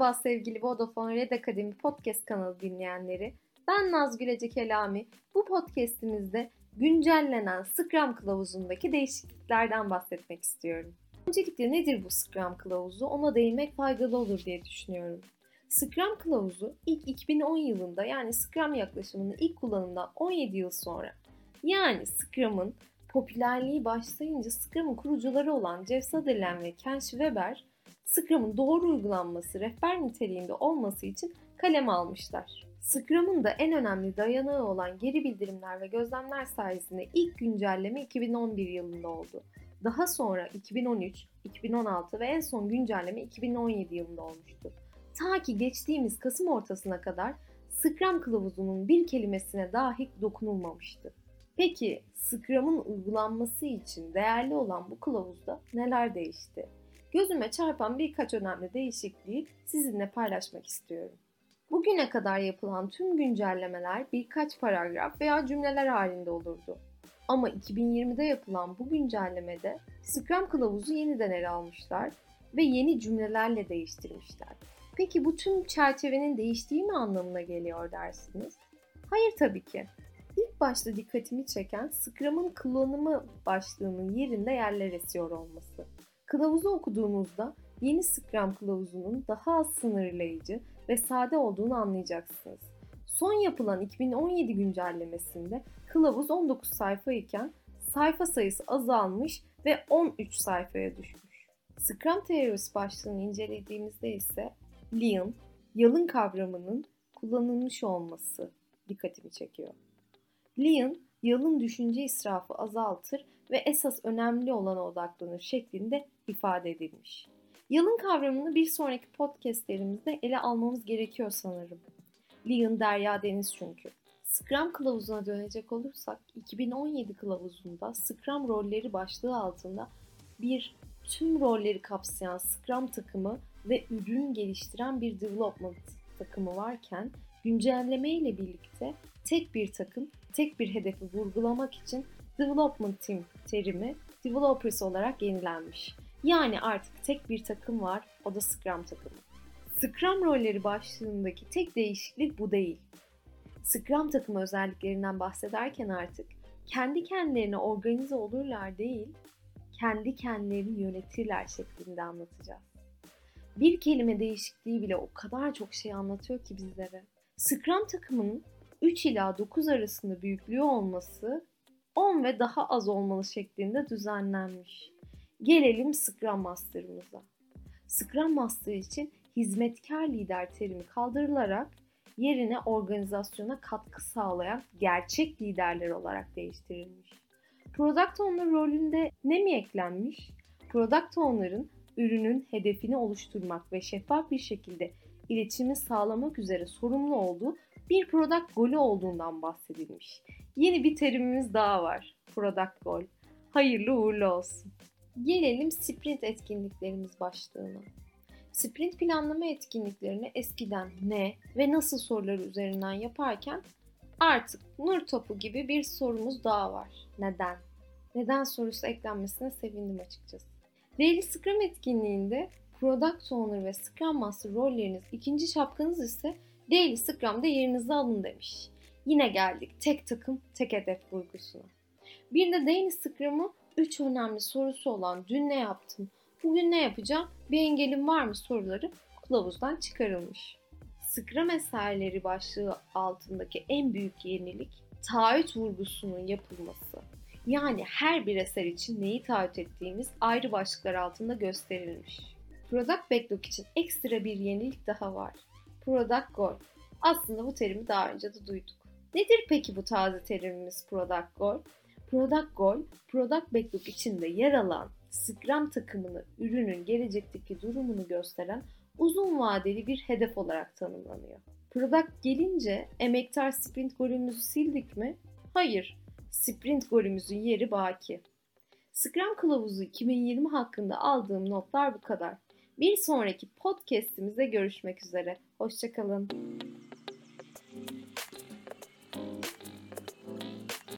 Merhaba sevgili Vodafone Red Akademi podcast kanalı dinleyenleri. Ben Nazgül Ece Kelami. Bu podcastimizde güncellenen Scrum kılavuzundaki değişikliklerden bahsetmek istiyorum. Öncelikle nedir bu Scrum kılavuzu ona değinmek faydalı olur diye düşünüyorum. Scrum kılavuzu ilk 2010 yılında yani Scrum yaklaşımının ilk kullanımından 17 yıl sonra yani Scrum'ın popülerliği başlayınca Scrum'un kurucuları olan Jeff Sutherland ve Ken Schwaber Scrum'un doğru uygulanması rehber niteliğinde olması için kalem almışlar. Scrum'un da en önemli dayanağı olan geri bildirimler ve gözlemler sayesinde ilk güncelleme 2011 yılında oldu. Daha sonra 2013, 2016 ve en son güncelleme 2017 yılında olmuştu. Ta ki geçtiğimiz Kasım ortasına kadar Scrum kılavuzunun bir kelimesine dahi dokunulmamıştı. Peki Scrum'un uygulanması için değerli olan bu kılavuzda neler değişti? Gözüme çarpan birkaç önemli değişikliği sizinle paylaşmak istiyorum. Bugüne kadar yapılan tüm güncellemeler birkaç paragraf veya cümleler halinde olurdu. Ama 2020'de yapılan bu güncellemede Scrum kılavuzu yeniden ele almışlar ve yeni cümlelerle değiştirmişler. Peki bu tüm çerçevenin değiştiği mi anlamına geliyor dersiniz? Hayır tabii ki. İlk başta dikkatimi çeken Scrum'ın kullanımı başlığının yerinde yerler esiyor olması. Kılavuzu okuduğunuzda yeni Scrum kılavuzunun daha az sınırlayıcı ve sade olduğunu anlayacaksınız. Son yapılan 2017 güncellemesinde kılavuz 19 sayfa iken sayfa sayısı azalmış ve 13 sayfaya düşmüş. Scrum teorisi başlığını incelediğimizde ise Lean, yalın kavramının kullanılmış olması dikkatimi çekiyor. Lean, yalın düşünce israfı azaltır ve esas önemli olana odaklanır şeklinde ifade edilmiş. Yalın kavramını bir sonraki podcastlerimizde ele almamız gerekiyor sanırım. Leon Derya Deniz çünkü. Scrum kılavuzuna dönecek olursak 2017 kılavuzunda Scrum rolleri başlığı altında bir tüm rolleri kapsayan Scrum takımı ve ürün geliştiren bir development takımı varken güncelleme ile birlikte tek bir takım, tek bir hedefi vurgulamak için development team terimi developers olarak yenilenmiş. Yani artık tek bir takım var, o da Scrum takımı. Scrum rolleri başlığındaki tek değişiklik bu değil. Scrum takımı özelliklerinden bahsederken artık kendi kendilerine organize olurlar değil, kendi kendilerini yönetirler şeklinde anlatacağız. Bir kelime değişikliği bile o kadar çok şey anlatıyor ki bizlere. Scrum takımının 3 ila 9 arasında büyüklüğü olması 10 ve daha az olmalı şeklinde düzenlenmiş. Gelelim Scrum Master'ımıza. Scrum Master için hizmetkar lider terimi kaldırılarak yerine organizasyona katkı sağlayan gerçek liderler olarak değiştirilmiş. Product Owner rolünde ne mi eklenmiş? Product Owner'ın ürünün hedefini oluşturmak ve şeffaf bir şekilde iletişimi sağlamak üzere sorumlu olduğu bir product golü olduğundan bahsedilmiş. Yeni bir terimimiz daha var. Product goal. Hayırlı uğurlu olsun. Gelelim sprint etkinliklerimiz başlığına. Sprint planlama etkinliklerini eskiden ne ve nasıl soruları üzerinden yaparken artık nur topu gibi bir sorumuz daha var. Neden? Neden sorusu eklenmesine sevindim açıkçası. Daily Scrum etkinliğinde Product Owner ve Scrum Master rolleriniz ikinci şapkanız ise Daily Scrum'da yerinizi alın demiş. Yine geldik tek takım tek hedef vurgusuna. Bir de Daily Scrum'u 3 önemli sorusu olan dün ne yaptım, bugün ne yapacağım, bir engelim var mı soruları kılavuzdan çıkarılmış. Scrum eserleri başlığı altındaki en büyük yenilik taahhüt vurgusunun yapılması. Yani her bir eser için neyi taahhüt ettiğimiz ayrı başlıklar altında gösterilmiş. Product Backlog için ekstra bir yenilik daha var. Product Goal. Aslında bu terimi daha önce de duyduk. Nedir peki bu taze terimimiz Product Goal? Product Goal, Product Backlog içinde yer alan Scrum takımını ürünün gelecekteki durumunu gösteren uzun vadeli bir hedef olarak tanımlanıyor. Product gelince emektar sprint golümüzü sildik mi? Hayır, sprint golümüzün yeri baki. Scrum Kılavuzu 2020 hakkında aldığım notlar bu kadar. Bir sonraki podcast'imizde görüşmek üzere. Hoşçakalın.